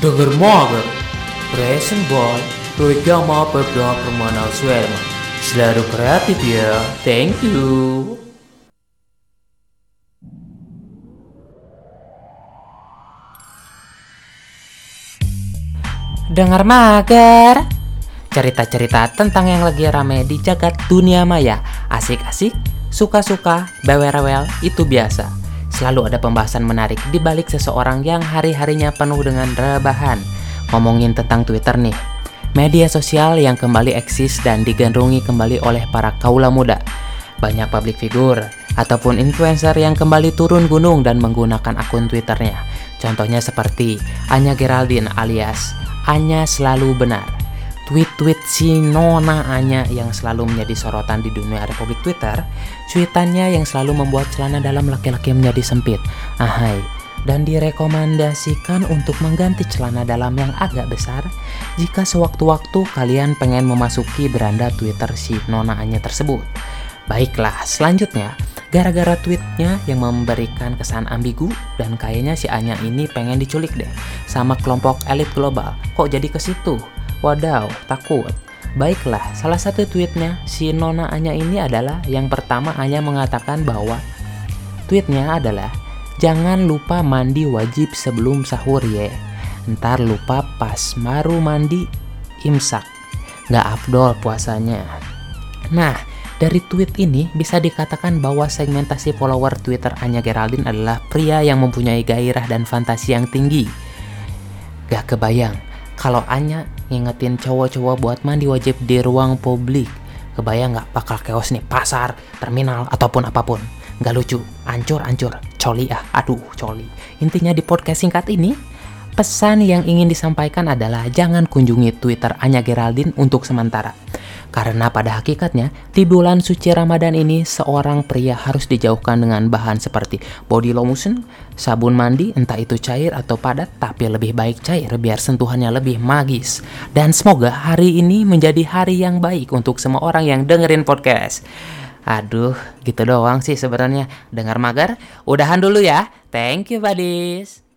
Denger mager. Present boy. Programa Pebda Permana Suelma. Selalu kreatif ya. Thank you. Dengar mager. Cerita-cerita tentang yang lagi rame di jagat dunia maya. Asik-asik, suka-suka, bawel-rewel, itu biasa. Selalu ada pembahasan menarik di balik seseorang yang hari-harinya penuh dengan rebahan. Ngomongin tentang Twitter nih. Media sosial yang kembali eksis dan digandrungi kembali oleh para kaula muda. Banyak public figure ataupun influencer yang kembali turun gunung dan menggunakan akun Twitternya. Contohnya seperti Anya Geraldine alias Anya selalu benar. Tweet-tweet si Nona Anya yang selalu menjadi sorotan di dunia Republik Twitter, cuitannya yang selalu membuat celana dalam laki-laki menjadi sempit. Ahai, dan direkomendasikan untuk mengganti celana dalam yang agak besar jika sewaktu-waktu kalian pengen memasuki beranda Twitter si Nona Anya tersebut. Baiklah, selanjutnya, gara-gara tweetnya yang memberikan kesan ambigu dan kayaknya si Anya ini pengen diculik deh sama kelompok elit global. Kok jadi ke situ? Wadaw, takut. Baiklah, salah satu tweetnya si Nona Anya ini adalah yang pertama Anya mengatakan bahwa tweetnya adalah jangan lupa mandi wajib sebelum sahur ya. Ntar lupa pas baru mandi imsak. Nggak afdol puasanya. Nah, dari tweet ini bisa dikatakan bahwa segmentasi follower Twitter Anya Geraldine adalah pria yang mempunyai gairah dan fantasi yang tinggi. Gak kebayang kalau Anya ngingetin cowok-cowok buat mandi wajib di ruang publik. Kebayang gak bakal chaos nih pasar, terminal, ataupun apa pun. Gak lucu, ancur-ancur, coli ah, aduh coli. Intinya di podcast singkat ini, pesan yang ingin disampaikan adalah jangan kunjungi Twitter Anya Geraldine untuk sementara. Karena pada hakikatnya, di bulan suci Ramadan ini, seorang pria harus dijauhkan dengan bahan seperti body lotion, sabun mandi, entah itu cair atau padat, tapi lebih baik cair biar sentuhannya lebih magis. Dan semoga hari ini menjadi hari yang baik untuk semua orang yang dengerin podcast. Aduh, gitu doang sih sebenarnya. Dengar magar, udahan dulu ya. Thank you, buddies.